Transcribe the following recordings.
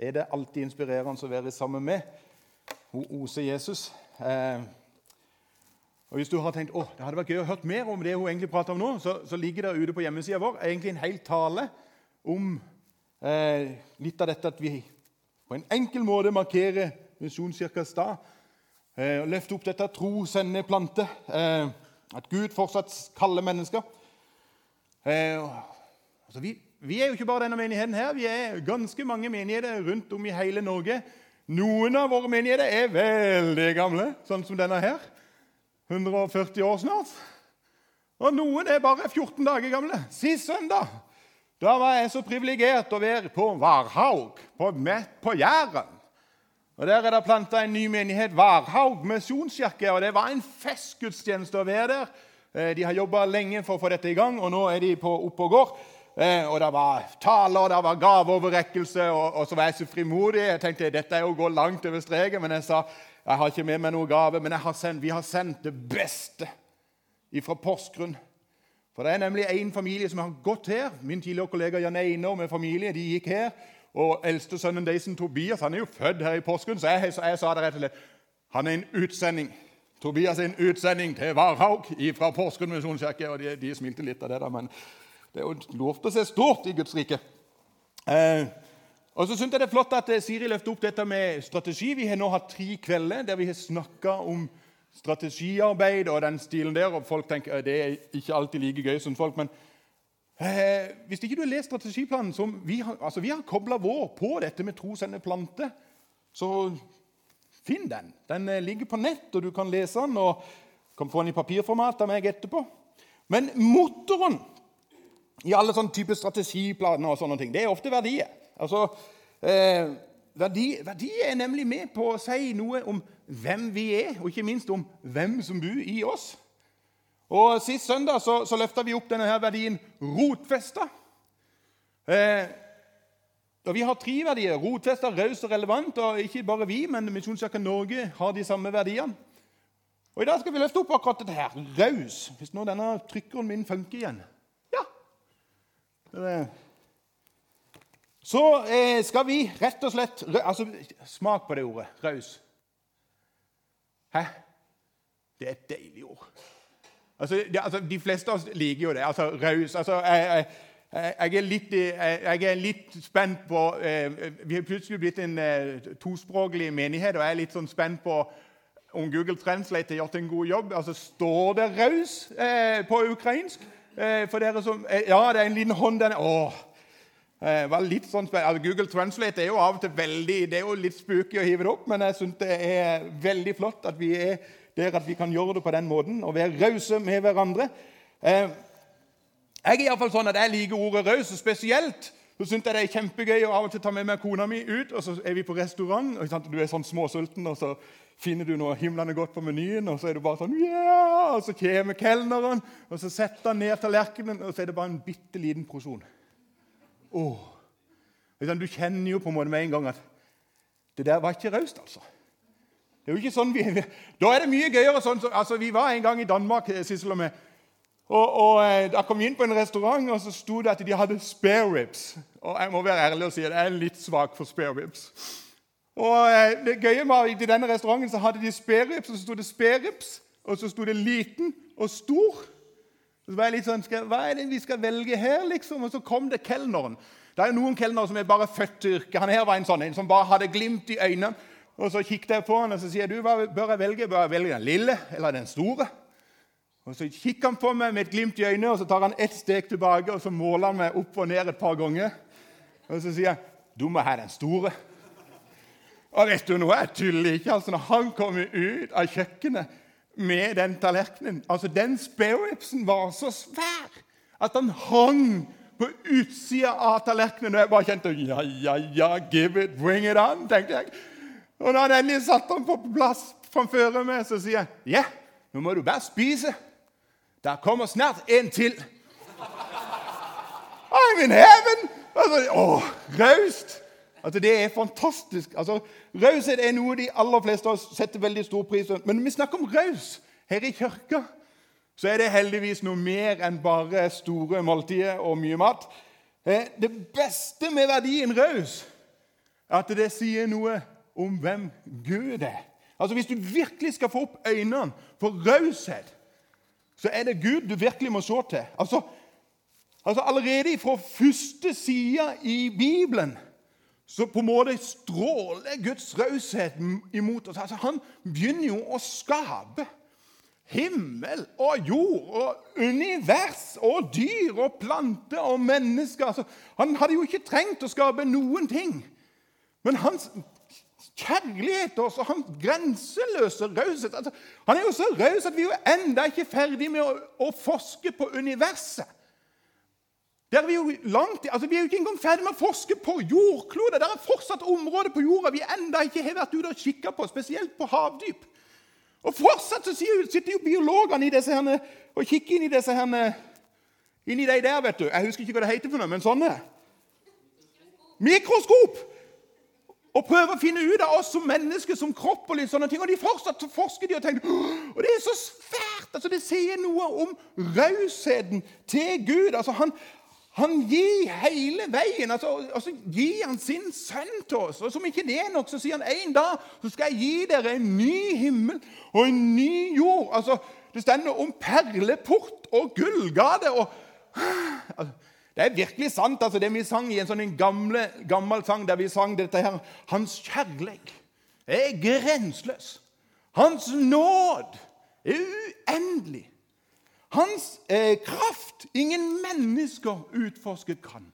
er det alltid inspirerende å være sammen med. Hun oser Jesus. Eh, og Hvis du har tenkt å, det hadde vært gøy å høre mer om det hun egentlig prater om nå, så, så ligger det ute på hjemmesida vår egentlig en hel tale om eh, litt av dette at vi på en enkel måte markerer Misjonskirkas dag. Eh, løfter opp dette tro, sende, plante. Eh, at Gud fortsatt kaller mennesker. Eh, altså vi, vi, er jo ikke bare denne menigheten her, vi er ganske mange menigheter rundt om i hele Norge. Noen av våre menigheter er veldig gamle, sånn som denne her. 140 år snart. Og noen er bare 14 dager gamle. Sist søndag da var jeg så privilegert å være på Varhaug, på, på Jæren. Og Der er det planta en ny menighet, Varhaug misjonskirke. og Det var en festgudstjeneste å være der. Eh, de har jobba lenge for å få dette i gang, og nå er de på oppe og går. Eh, og Det var taler, det var gaveoverrekkelse, og, og så var jeg så frimodig. Jeg tenkte dette er å gå langt over streken, men jeg sa jeg har ikke med meg noen gave, men har sendt, vi har sendt det beste fra Porsgrunn. For Det er nemlig en familie som har gått her. Min tidligere kollega Jan Einar med familie de gikk her. Og eldstesønnen Deisen Tobias han er jo født her i Porsgrunn, så jeg, så jeg sa det rett og slett. Han er en utsending. Tobias er en utsending til Varhaug fra Porsgrunn misjonskirke. Og de, de, smilte litt av det, da, men det er jo lov til å se stort i Guds rike. Eh, og så synes jeg det er flott at eh, Siri løfter opp dette med strategi. Vi har nå hatt tre kvelder der vi har snakka om strategiarbeid og den stilen der. og Folk tenker det er ikke alltid like gøy som folk. Men eh, hvis ikke du har lest strategiplanen som Vi har, altså vi har kobla vår på dette med tro, sende, plante. Så finn den. Den eh, ligger på nett, og du kan lese den. og kan få den i papirformat av meg etterpå. Men motoren i alle sånne typer strategiplaner og sånne ting, det er ofte verdier. Altså, eh, verdier verdi, er nemlig med på å si noe om hvem vi er, og ikke minst om hvem som bor i oss. Og Sist søndag så, så løfta vi opp denne her verdien rotfesta. Eh, og Vi har tre verdier. Rotfesta, raus og relevant. Og ikke bare vi, men Misjonskirka Norge har de samme verdiene. Og I dag skal vi løfte opp akkurat dette her. Raus. Hvis nå denne trykkeren min funker igjen. Så eh, skal vi rett og slett altså, Smak på det ordet raus. Hæ? Det er et deilig ord. Altså, det, altså, de fleste av oss liker jo det. Altså, raus. Altså, jeg, jeg, jeg, er litt, jeg, er litt, spent på eh, Vi har plutselig blitt en eh, tospråklig menighet, og jeg er litt sånn spent på om Google Translate har gjort en god jobb. Altså, Står det 'raus' eh, på ukrainsk? Eh, for dere som, eh, ja, det er en liten hånd der. Åh, Eh, var litt sånn, altså Google Translate er jo av og til veldig, det er jo litt spooky å hive det opp, men jeg syns det er veldig flott at vi er der at vi kan gjøre det på den måten og være rause med hverandre. Jeg er iallfall sånn at jeg liker ordet raus, spesielt så syns jeg det er kjempegøy å av og til ta med meg kona mi ut, og så er vi på restaurant, og du er sånn småsulten, og så finner du noe himlende godt på menyen, og så er du bare sånn yeah! Og så kommer kelneren, og så setter han ned tallerkenen, og så er det bare en bitte liten porsjon. Oh. Du kjenner jo på en måte med en gang at det der var ikke raust, altså. Det er jo ikke sånn vi, Da er det mye gøyere sånn. altså, Vi var en gang i Danmark, eh, Sissel og meg. Og, og, eh, Da kom vi inn på en restaurant, og så sto det at de hadde spare ribs. Og Jeg må være ærlig og si at jeg er litt svak for spare ribs. Og eh, det gøye var I denne restauranten så hadde de sperrips, og så sto det 'sperrips', og så sto det liten og stor. Så var jeg litt sånn, Hva er det vi skal velge her, liksom? Og så kom det kelneren. Det er jo noen kelnere som er bare født til yrket. Han her var en sånn en som bare hadde glimt i øynene. Og Så kikket jeg på han og så sier jeg, du, hva bør jeg velge? Bør jeg velge den lille eller den store? Og Så kikker han på meg med et glimt i øynene, og så tar han ett steg tilbake og så måler han meg opp og ned et par ganger. Og Så sier jeg, du må ha den store. Og vet du noe? Jeg tuller ikke. altså Når han kommer ut av kjøkkenet med den tallerkenen. Altså, Den spareripsen var så svær at han hang på utsida av tallerkenen. Og jeg bare kjente ja, ja, ja, give it, bring it on, tenkte jeg. Og når han endelig satte den på plass framfor meg, så sier jeg ja, nå må du bare spise. Der kommer snart en til. I'm in heaven! Altså, å, raust! Altså, Det er fantastisk. Altså, Raushet er noe de aller fleste av oss setter veldig stor pris på. Men når vi snakker om raus her i kirka, så er det heldigvis noe mer enn bare store måltider og mye mat. Eh, det beste med verdien raus at det sier noe om hvem Gud er. Altså Hvis du virkelig skal få opp øynene for raushet, så er det Gud du virkelig må se til. Altså, altså Allerede fra første side i Bibelen så på en måte stråler Guds raushet imot oss. Altså, han begynner jo å skape himmel og jord og univers og dyr og planter og mennesker. Altså, han hadde jo ikke trengt å skape noen ting. Men hans kjærlighet og hans grenseløse raushet altså, Han er jo så raus at vi er jo enda ikke ferdig med å, å forske på universet. Der vi, jo langt, altså vi er jo ikke engang ferdig med å forske på jordkloden. Det er fortsatt områder på jorda vi enda ikke har vært ute og kikka på, spesielt på havdyp. Og fortsatt så sitter jo biologene i disse herne, og kikker inn i disse herne, inni de der, vet du. Jeg husker ikke hva det heter for noe, men sånne. Mikroskop! Og prøver å finne ut av oss som mennesker, som kropp og litt sånne ting. Og de fortsatt forsker de og tenker Og det er så svært! altså Det sier noe om rausheten til Gud. altså han, han gir hele veien. altså, så gir han sin sønn til oss. Og som ikke det er nok, så sier han en dag så skal jeg gi dere en ny himmel og en ny jord. Altså, Det stender om perleport og gullgate. og altså, Det er virkelig sant, altså, det vi sang i en sånn gamle, gammel sang der vi sang dette her. Hans kjærlighet er grenseløs. Hans nåd er uendelig. Hans eh, kraft ingen mennesker utforsket kan.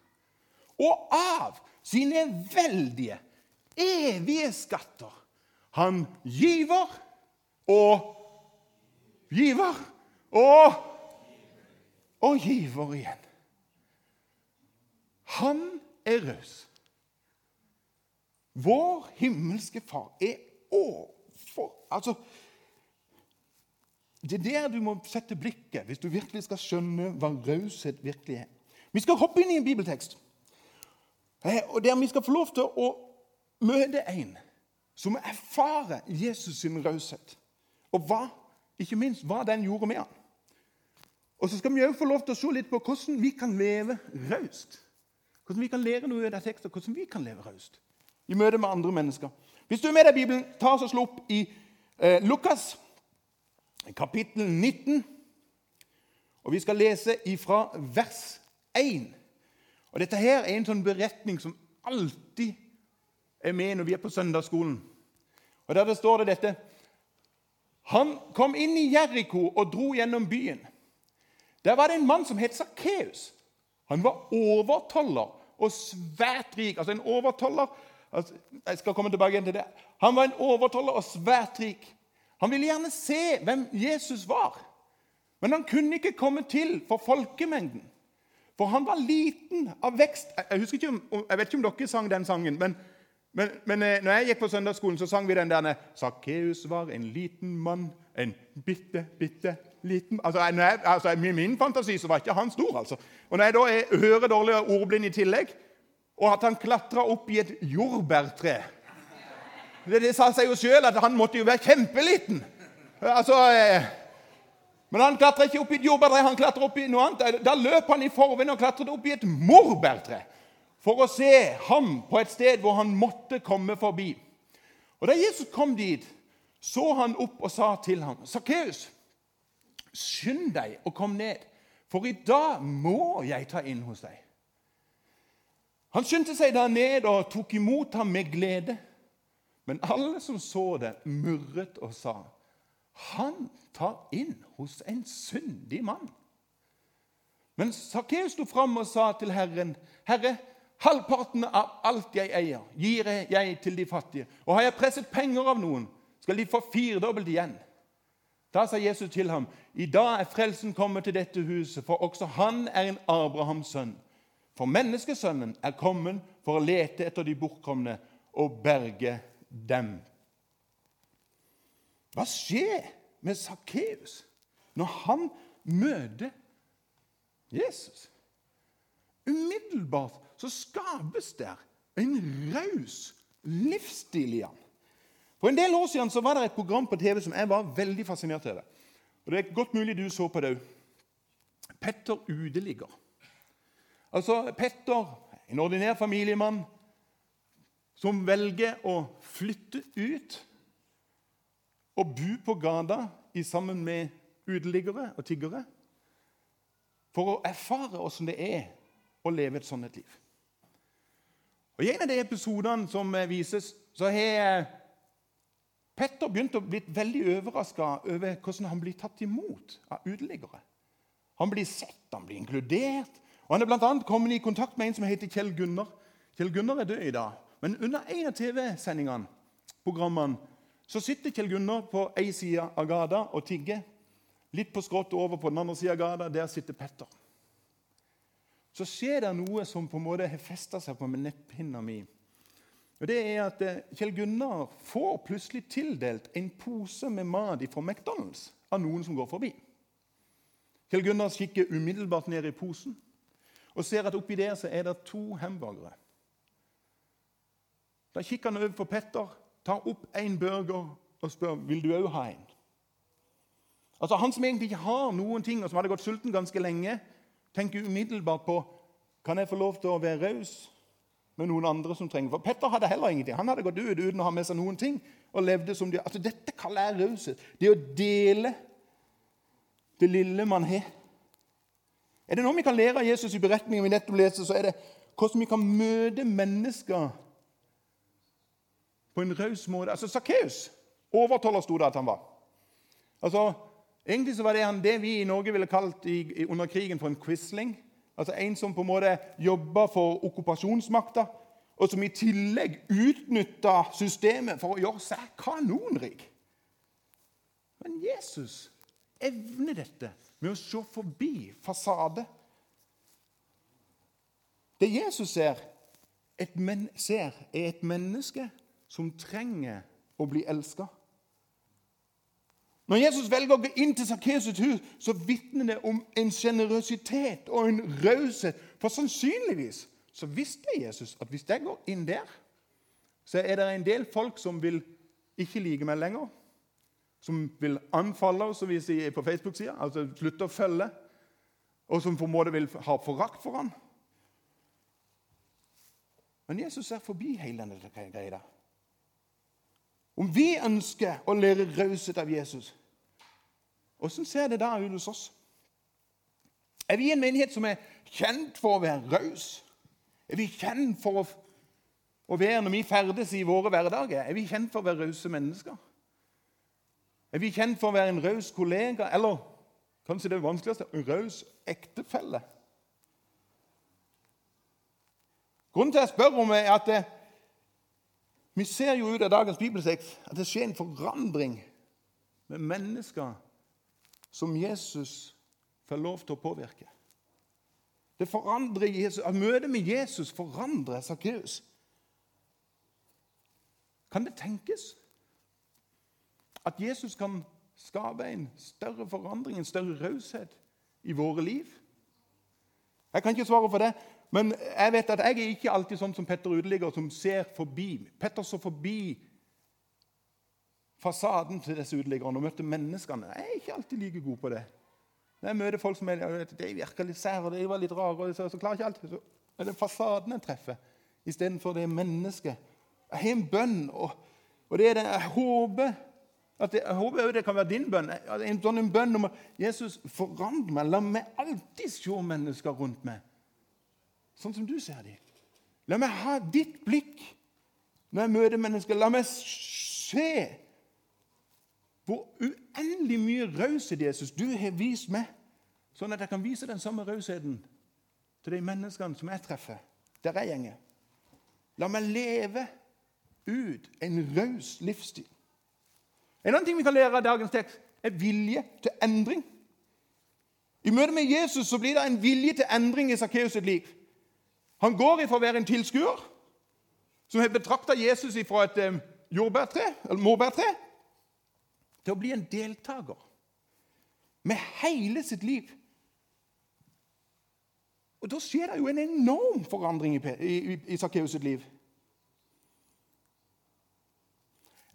Og av sine veldige, evige skatter han giver og giver og og giver igjen. Han er raus. Vår himmelske Far er overfor Altså det er der du må sette blikket hvis du virkelig skal skjønne hva raushet virkelig er. Vi skal hoppe inn i en bibeltekst eh, og der vi skal få lov til å møte en som erfarer Jesus sin raushet, og hva, ikke minst hva den gjorde med ham. Og Så skal vi også få lov til å se litt på hvordan vi kan leve raust. Hvordan vi kan lære noe av teksten, hvordan vi kan leve raust i møte med andre mennesker. Hvis du er med deg i Bibelen, ta oss og slå opp i eh, Lukas kapittel 19. Og vi skal lese ifra vers 1. Og Dette her er en sånn beretning som alltid er med når vi er på søndagsskolen. Og Der det står det dette Han kom inn i Jeriko og dro gjennom byen. Der var det en mann som het Sakkeus. Han var overtoller og svært rik. Altså en overtoller altså, Jeg skal komme tilbake igjen til det. Han var en overtoller og svært rik. Han ville gjerne se hvem Jesus var, men han kunne ikke komme til for folkemengden. For han var liten av vekst. Jeg, ikke om, jeg vet ikke om dere sang den sangen, men, men, men eh, når jeg gikk på søndagsskolen, så sang vi den der Sakkeus var en liten mann, en bitte, bitte liten altså, jeg, altså, I min fantasi så var ikke han stor. altså. Og Når jeg da er hører dårlig ordblind i tillegg, og at han klatra opp i et jordbærtre det, det sa seg jo sjøl at han måtte jo være kjempeliten. Altså, eh, men han klatra ikke opp i et jordbærtre, han klatra opp i noe annet. Da løp han i forveien og klatret opp i et morbærtre for å se ham på et sted hvor han måtte komme forbi. Og Da Jesus kom dit, så han opp og sa til ham, 'Sakkeus, skynd deg og kom ned, for i dag må jeg ta inn hos deg.' Han skyndte seg da ned og tok imot ham med glede. Men alle som så det, murret og sa, 'Han tar inn hos en syndig mann.' Men Sakkeus sto fram og sa til Herren, 'Herre, halvparten av alt jeg eier, gir jeg til de fattige.' 'Og har jeg presset penger av noen, skal de få firedobbelt igjen.' Da sa Jesus til ham, 'I dag er frelsen kommet til dette huset, for også han er en Abrahams sønn.' For menneskesønnen er kommet for å lete etter de bortkomne og berge dem. Hva skjer med Sakkeus når han møter Jesus? Umiddelbart så skapes der en raus livsstil i han. For en del år siden så var det et program på TV som jeg var veldig fascinert av. Og Det er godt mulig du så på det òg. Petter uteligger. Altså, Petter, en ordinær familiemann, som velger å flytte ut og bo på gata sammen med uteliggere og tiggere for å erfare åssen det er å leve et sånt liv. Og I en av de episodene som vises, så har Petter begynt å bli veldig overraska over hvordan han blir tatt imot av uteliggere. Han blir sett, han blir inkludert. og Han er annet kommet i kontakt med en som heter Kjell Gunnar. Kjell Gunnar er død i dag, men under en av TV-sendingene programmene, så sitter Kjell Gunnar på én side av gata og tigger. Litt på skrått over på den andre sida av gata, der sitter Petter. Så skjer det noe som på en måte har festa seg på netthinna mi. Og det er at eh, Kjell Gunnar får plutselig tildelt en pose med mat fra McDonald's av noen som går forbi. Kjell Gunnar kikker umiddelbart ned i posen og ser at oppi der så er det to hamburgere. Da kikker han over på Petter, tar opp en burger og spør vil du òg ha en. Altså Han som egentlig ikke har noen ting, og som hadde gått sulten ganske lenge, tenker umiddelbart på kan jeg få lov til å være raus med noen andre som trenger For Petter hadde heller ingenting. Han hadde gått ut uten å ha med seg noen ting. og levde som de, altså Dette kaller jeg raushet. Det å dele det lille man har. Er det noe vi kan lære av Jesus i beretningen vi nettopp leser, så er det hvordan vi kan møte mennesker på en raus måte. Altså Sakkeus overtaler sto det at han var. Altså, Egentlig så var det han det vi i Norge ville kalt i, under krigen for en quisling. Altså En som på en måte jobba for okkupasjonsmakta, og som i tillegg utnytta systemet for å gjøre seg kanonrik. Men Jesus evner dette med å se forbi fasade. Det Jesus ser, ser er et menneske som trenger å bli elska. Når Jesus velger å gå inn til Sakkeus' hus, så vitner det om en sjenerøsitet og en raushet. For sannsynligvis så visste Jesus at hvis jeg går inn der, så er det en del folk som vil ikke like meg lenger som vil anfalle oss, som vi sier på Facebook-sida, altså slutte å følge, og som på en måte vil ha forakt for ham. Men Jesus ser forbi hele denne greia. Om vi ønsker å lære raushet av Jesus, hvordan ser det da ut hos oss? Er vi en menighet som er kjent for å være raus? Er vi kjent for å være når vi ferdes i våre hverdager? Er vi kjent for å være rause mennesker? Er vi kjent for å være en raus kollega, eller kanskje det vanskeligste en raus ektefelle? Grunnen til at jeg spør om er at det, eh, vi ser jo ut av dagens bibeltekst at det skjer en forandring med mennesker som Jesus får lov til å påvirke. Det forandrer Jesus, at Møtet med Jesus forandrer Sakkeus. Kan det tenkes? At Jesus kan skape en større forandring, en større raushet i våre liv? Jeg kan ikke svare for det, men jeg vet at jeg er ikke alltid sånn som Petter uteligger, som ser forbi. Petter så forbi fasaden til disse uteliggerne og møtte menneskene. Jeg er ikke alltid like god på det. Når jeg møter folk som er, de virker litt sære, de var litt rare, så, så klarer jeg ikke alltid. Så er det fasaden jeg treffer, istedenfor det mennesket. Jeg har en bønn, og, og det er det jeg håper at det, jeg håper det kan være din bønn. En sånn bønn om at Jesus forandrer meg. La meg alltid se mennesker rundt meg sånn som du ser dem. La meg ha ditt blikk når jeg møter mennesker. La meg se hvor uendelig mye raushet Jesus du har vist meg, sånn at jeg kan vise den samme rausheten til de menneskene som jeg treffer, der jeg gjenger. La meg leve ut en raus livsstil. En annen ting vi kan lære av dagens tekst, er vilje til endring. I møte med Jesus så blir det en vilje til endring i Sakkeus' liv. Han går ifra å være en tilskuer som har betrakta Jesus fra et eh, jordbærtre, eller morbærtre, til å bli en deltaker med hele sitt liv. Og Da skjer det jo en enorm forandring i, i, i Sakkeus sitt liv.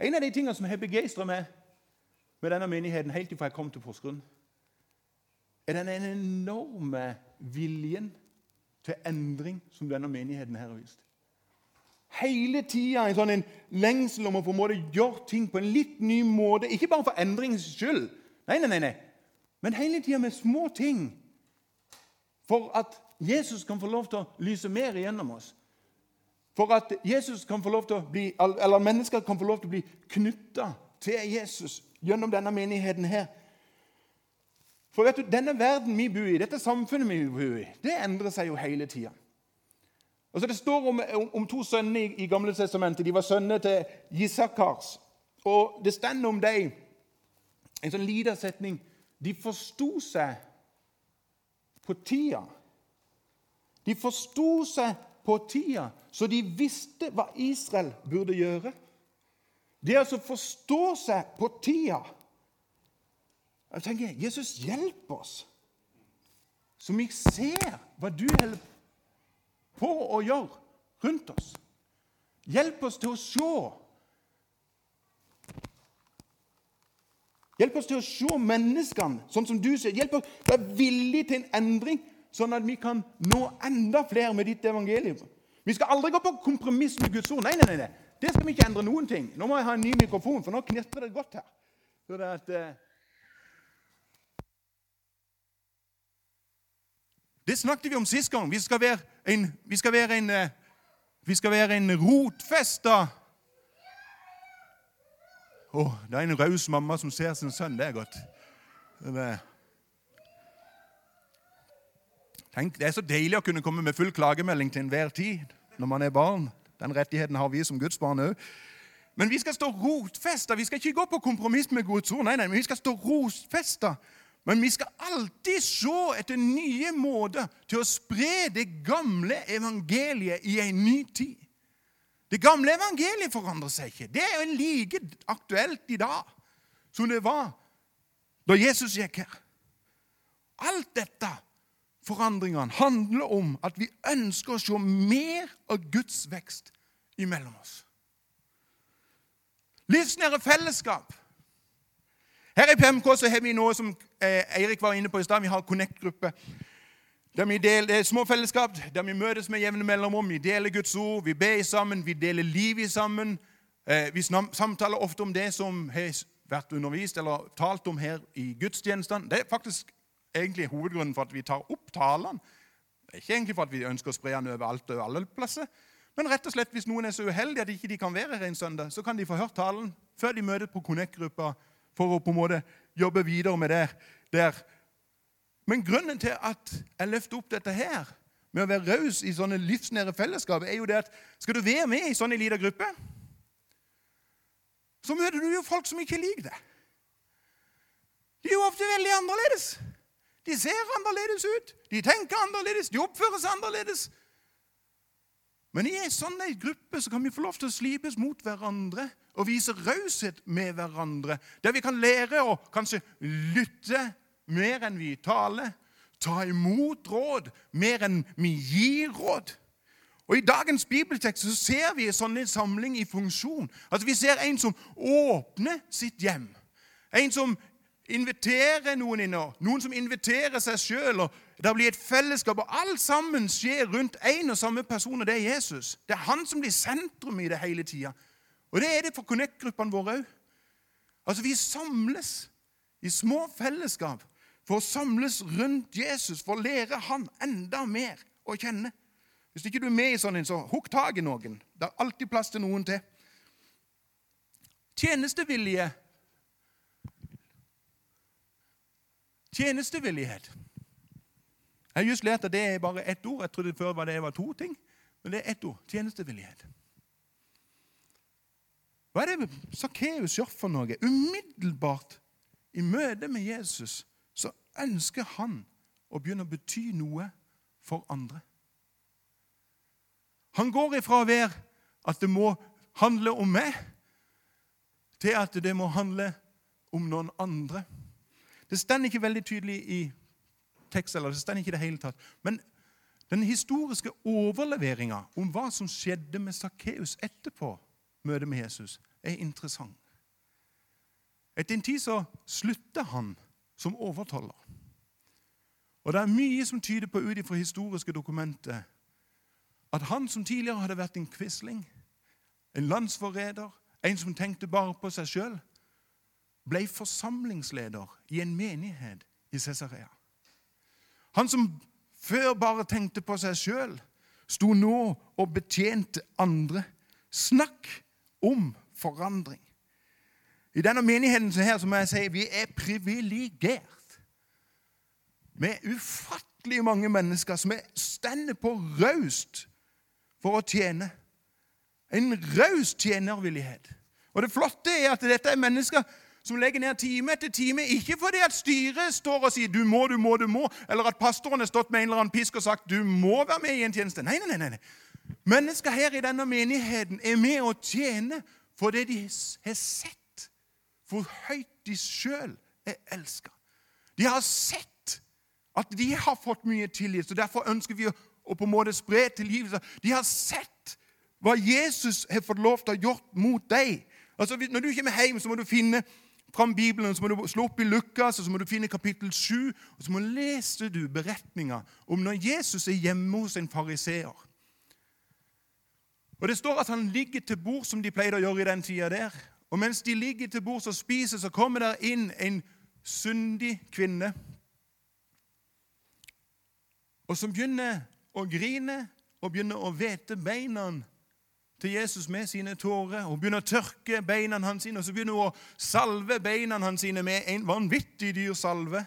En av de tingene som har begeistra meg med denne menigheten helt fra jeg kom til Porsgrunn, er den enorme viljen til endring som denne menigheten her har vist. hele tida en sånn en lengsel om å på gjøre ting på en litt ny måte. Ikke bare for endringens skyld, nei, nei, nei, nei. men hele tida med små ting. For at Jesus kan få lov til å lyse mer igjennom oss. For at Jesus kan få lov til å bli, eller mennesker kan få lov til å bli knytta til Jesus gjennom denne menigheten her. For vet du, denne verden vi bor i, dette samfunnet vi bor i, det endrer seg jo hele tida. Altså det står om, om, to sønner i, i Gamle testamentet. De var sønner til Gisakars. Og det står om dem en sånn liten setning De forsto seg på tida. De forsto seg på tida, så de visste hva Israel burde gjøre. Det altså forstå seg på tida. Jeg tenker, Jesus, hjelp oss, så vi ser hva du holder på å gjøre rundt oss. Hjelp oss til å se. Hjelp oss til å se menneskene sånn som du ser. Hjelp oss til å være villig til en endring, sånn at vi kan nå enda flere med ditt evangelium. Vi skal aldri gå på kompromiss med Guds ord. Nei, nei, nei. Det skal vi ikke endre noen ting. Nå må jeg ha en ny mikrofon, for nå knirker det godt her. Så det at... Det snakket vi om sist gang. Vi skal være en, vi skal være en, eh, vi skal være en rotfesta Å, det er en raus mamma som ser sin sønn. Det er godt. Tenk, Det er så deilig å kunne komme med full klagemelding til enhver tid når man er barn. Den rettigheten har vi som Guds barn òg. Men vi skal stå rotfesta. Vi skal ikke gå på kompromiss med Guds ord. Nei, nei, men vi skal stå rotfesta men vi skal alltid se etter nye måter til å spre det gamle evangeliet i en ny tid. Det gamle evangeliet forandrer seg ikke. Det er jo like aktuelt i dag som det var da Jesus gikk her. Alt dette, forandringene, handler om at vi ønsker å se mer av Guds vekst imellom oss. Livsnære fellesskap her i PMK så har vi noe som Eirik var inne på i stad. Vi har Connect-gruppe. Der vi deler, det er små fellesskap der vi møtes med jevne mellomrom. Vi deler Guds ord, vi ber sammen, vi deler livet sammen. Eh, vi samtaler ofte om det som har vært undervist eller talt om her i gudstjenestene. Det er faktisk egentlig hovedgrunnen for at vi tar opp talene. Det er ikke egentlig for at vi ønsker å spre den over alt og alle plasser. Men rett og slett hvis noen er så uheldige at de ikke kan være her en søndag, så kan de få hørt talen før de møter på Connect-gruppa for å på en måte jobbe videre med det der. Men grunnen til at jeg løfter opp dette her, med å være raus i sånne livsnære fellesskap, er jo det at skal du være med i sånn lita gruppe, så møter du jo folk som ikke liker det. De er jo ofte veldig annerledes. De ser annerledes ut, de tenker annerledes, de oppfører seg annerledes. Men i en sånn gruppe så kan vi få lov til å slipes mot hverandre og vise raushet med hverandre. Der vi kan lære å kanskje lytte mer enn vi taler. Ta imot råd mer enn vi gir råd. Og I dagens bibeltekst så ser vi en sånn samling i funksjon. Altså Vi ser en som åpner sitt hjem. En som inviterer noen inn, noen som inviterer seg sjøl. Det blir et fellesskap, og alt sammen skjer rundt én og samme person, og det er Jesus. Det er han som blir sentrum i det hele tida. Og det er det for Connect-gruppene våre òg. Altså, vi samles i små fellesskap for å samles rundt Jesus, for å lære han enda mer å kjenne. Hvis ikke du er med i sånn en, så hugg tak i noen. Det er alltid plass til noen til. Tjenestevilje. Tjenestevillighet. Jeg har just lært at det er bare ett ord. Jeg trodde før det var to ting. Men det er ett ord. Tjenestevillighet. Hva er det Sakkeus gjør for noe? Umiddelbart i møte med Jesus så ønsker han å begynne å bety noe for andre. Han går ifra å være at det må handle om meg, til at det må handle om noen andre. Det står ikke veldig tydelig i tekst, eller det står ikke i det hele tatt. Men den historiske overleveringa om hva som skjedde med Sakkeus etterpå, møte med Jesus er interessant. Etter en tid så slutter han som overtoller. Og Det er mye som tyder på ut ifra historiske dokumenter at han som tidligere hadde vært en quisling, en landsforræder, en som tenkte bare på seg sjøl, ble forsamlingsleder i en menighet i Cesarea. Han som før bare tenkte på seg sjøl, sto nå og betjente andre. Snakk om forandring. I denne menigheten her så må jeg si vi er privilegert. Med ufattelig mange mennesker som er stender på raust for å tjene. En raus tjenervillighet. Og det flotte er at dette er mennesker som legger ned time etter time, ikke fordi at styret står og sier 'du må, du må, du må', eller at pastoren har stått med en eller annen pisk og sagt 'du må være med i en tjeneste'. Nei, nei, nei. nei. Mennesker her i denne menigheten er med å tjene fordi de har sett hvor høyt de sjøl er elska. De har sett at de har fått mye tilgitt, så derfor ønsker vi å på en måte spre tilgivelse. De har sett hva Jesus har fått lov til å gjort mot deg. Altså, Når du kommer hjem, så må du finne fram Bibelen, så må du slå opp i Lukas, og så må du finne kapittel 7. Og så må du lese du beretninga om når Jesus er hjemme hos en fariseer. Og Det står at han ligger til bord, som de pleide å gjøre i den tida der. Og mens de ligger til bords og spiser, så kommer der inn en syndig kvinne. Og som begynner å grine og begynner å hvete beina til Jesus med sine tårer. Hun begynner å tørke beina hans og så begynner hun å salve beina hans med en vanvittig dyr salve.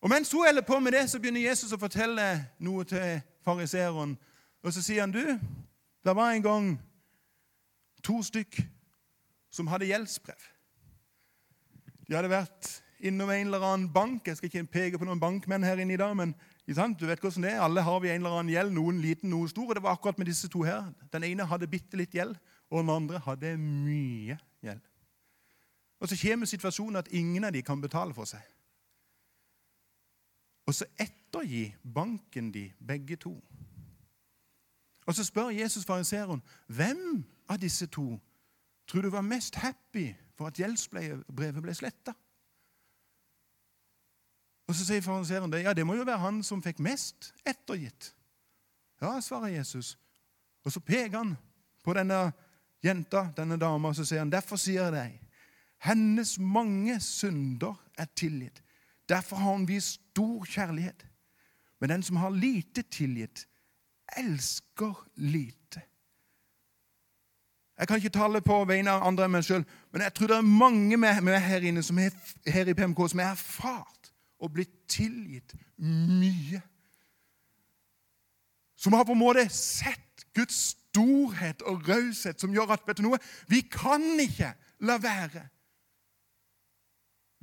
Og Mens hun holder på med det, så begynner Jesus å fortelle noe til fariseeren. Og så sier han, 'Du, det var en gang to stykk som hadde gjeldsbrev.' De hadde vært innom en eller annen bank. Jeg skal ikke peke på noen bankmenn her inne i dag, men du vet hvordan det er. Alle har vi en eller annen gjeld, noen liten, noen stor. og Det var akkurat med disse to her. Den ene hadde bitte litt gjeld, og den andre hadde mye gjeld. Og Så kommer situasjonen at ingen av de kan betale for seg. Og så ettergir banken de begge to. Og Så spør Jesus fariseeren hvem av disse to tror du var mest happy for at gjeldsbrevet ble sletta. Og Så sier fariseeren det. Ja, det må jo være han som fikk mest ettergitt. Ja, svarer Jesus. Og så peker han på denne jenta, denne dama, og så sier han, derfor sier jeg deg, hennes mange synder er tilgitt. Derfor har hun vist stor kjærlighet. Men den som har lite tilgitt, elsker lite. Jeg kan ikke tale på vegne av andre enn meg sjøl, men jeg tror det er mange med, her inne som er, her i PMK som har erfart og blitt tilgitt mye. Som har på en måte sett Guds storhet og raushet, som gjør at vet du noe, vi kan ikke la være.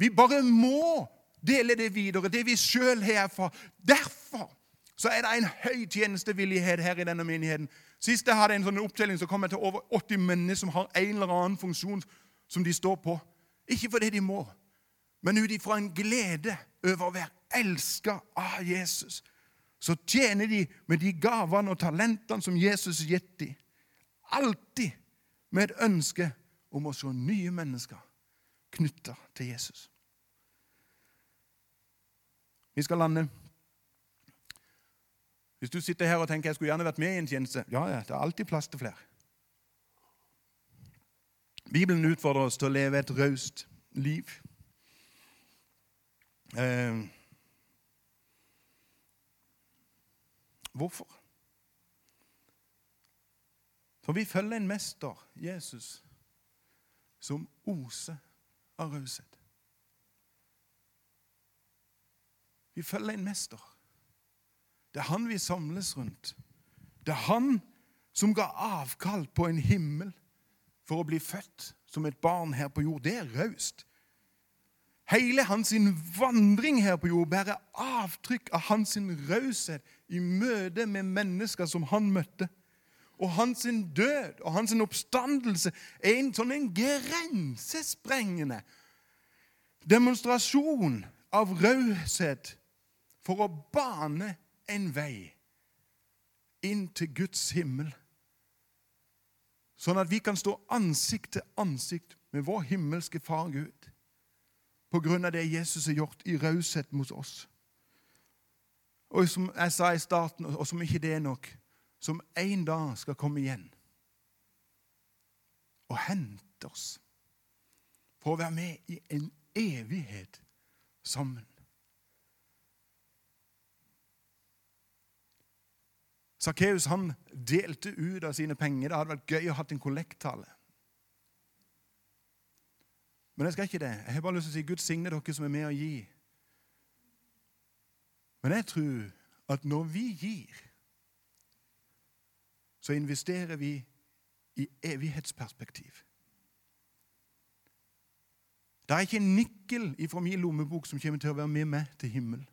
Vi bare må dele det videre, det vi sjøl har erfart. Derfor så er det en høy tjenestevillighet her i denne menigheten. Sist jeg hadde en sånn opptelling, så kom jeg til over 80 mennesker som har en eller annen funksjon som de står på. Ikke fordi de må, men ut ifra en glede over å være elska av Jesus. Så tjener de med de gavene og talentene som Jesus har gitt dem. Alltid med et ønske om å se nye mennesker knytta til Jesus. Vi skal lande. Hvis du sitter her og tenker jeg skulle gjerne vært med i en tjeneste Ja, ja, det er alltid plass til flere. Bibelen utfordrer oss til å leve et raust liv. Eh, hvorfor? For vi følger en mester, Jesus, som oser av raushet. Vi følger en mester. Det er han vi samles rundt. Det er han som ga avkall på en himmel for å bli født som et barn her på jord. Det er raust. Hele hans vandring her på jord bærer avtrykk av hans raushet i møte med mennesker som han møtte. Og hans død og hans oppstandelse er en sånn en grensesprengende demonstrasjon av raushet for å bane en vei inn til Guds himmel. Sånn at vi kan stå ansikt til ansikt med vår himmelske Far Gud på grunn av det Jesus har gjort i raushet mot oss. Og som jeg sa i starten, og som ikke det er nok, som en dag skal komme igjen og hente oss for å være med i en evighet sammen. Sakkeus delte ut av sine penger. Det hadde vært gøy å ha en kollekttale. Men jeg skal ikke det. Jeg har bare lyst til å si Gud signe dere som er med å gi. Men jeg tror at når vi gir, så investerer vi i evighetsperspektiv. Det er ikke en nikkel fra min lommebok som kommer til å være med meg til himmelen.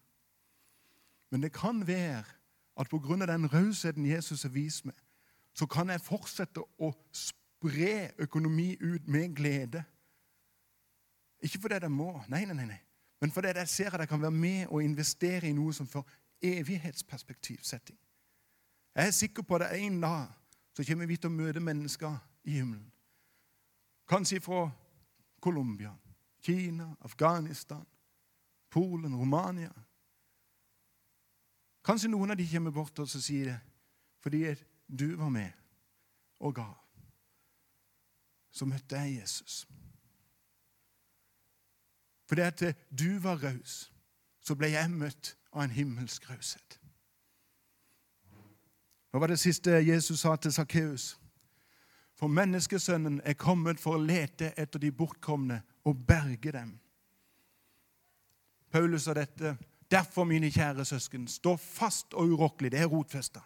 Men det kan være at pga. den rausheten Jesus har vist meg, så kan jeg fortsette å spre økonomi ut med glede. Ikke fordi jeg må, nei, nei, nei, men fordi jeg ser at jeg kan være med og investere i noe som får evighetsperspektivsetting. Jeg er sikker på at en dag så kommer vi til å møte mennesker i himmelen. Kanskje fra Colombia, Kina, Afghanistan, Polen, Romania. Kanskje noen av de kommer bort og sier det fordi du var med og ga. Så møtte jeg Jesus. Fordi at du var raus, så ble jeg møtt av en himmelsk raushet. Hva var det siste Jesus sa til Sakkeus? For menneskesønnen er kommet for å lete etter de bortkomne og berge dem. Paulus sa dette. Derfor, mine kjære søsken, stå fast og urokkelig. Det er rotfesta.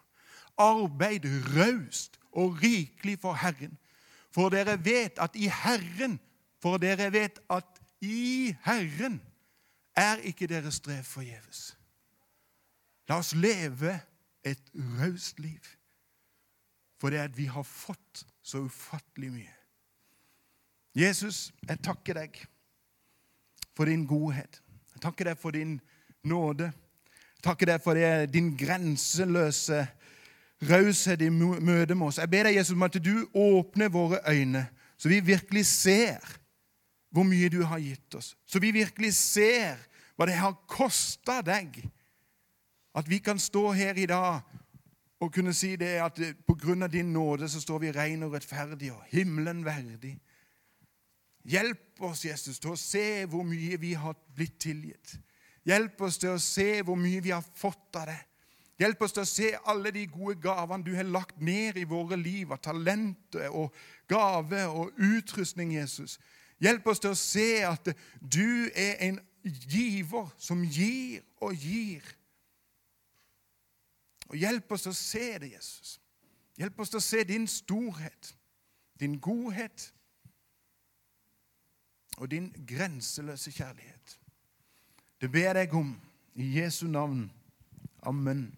Arbeid raust og rikelig for Herren. For dere vet at i Herren For dere vet at i Herren er ikke deres strev forgjeves. La oss leve et raust liv. For det at vi har fått så ufattelig mye. Jesus, jeg takker deg for din godhet. Jeg takker deg for din nåde. Takker deg for det, din grenseløse raushet i møte med oss. Jeg ber deg, Jesus, om at du åpner våre øyne, så vi virkelig ser hvor mye du har gitt oss. Så vi virkelig ser hva det har kosta deg. At vi kan stå her i dag og kunne si det at av din nåde så står vi ren og rettferdig og himmelen verdig. Hjelp oss, Jesus, til å se hvor mye vi har blitt tilgitt. Hjelp oss til å se hvor mye vi har fått av det. Hjelp oss til å se alle de gode gavene du har lagt ned i våre liv, av talenter og gave og utrustning, Jesus. Hjelp oss til å se at du er en giver som gir og gir. Og Hjelp oss til å se det, Jesus. Hjelp oss til å se din storhet, din godhet og din grenseløse kjærlighet. Det ber jeg om i Jesu navn. Amen.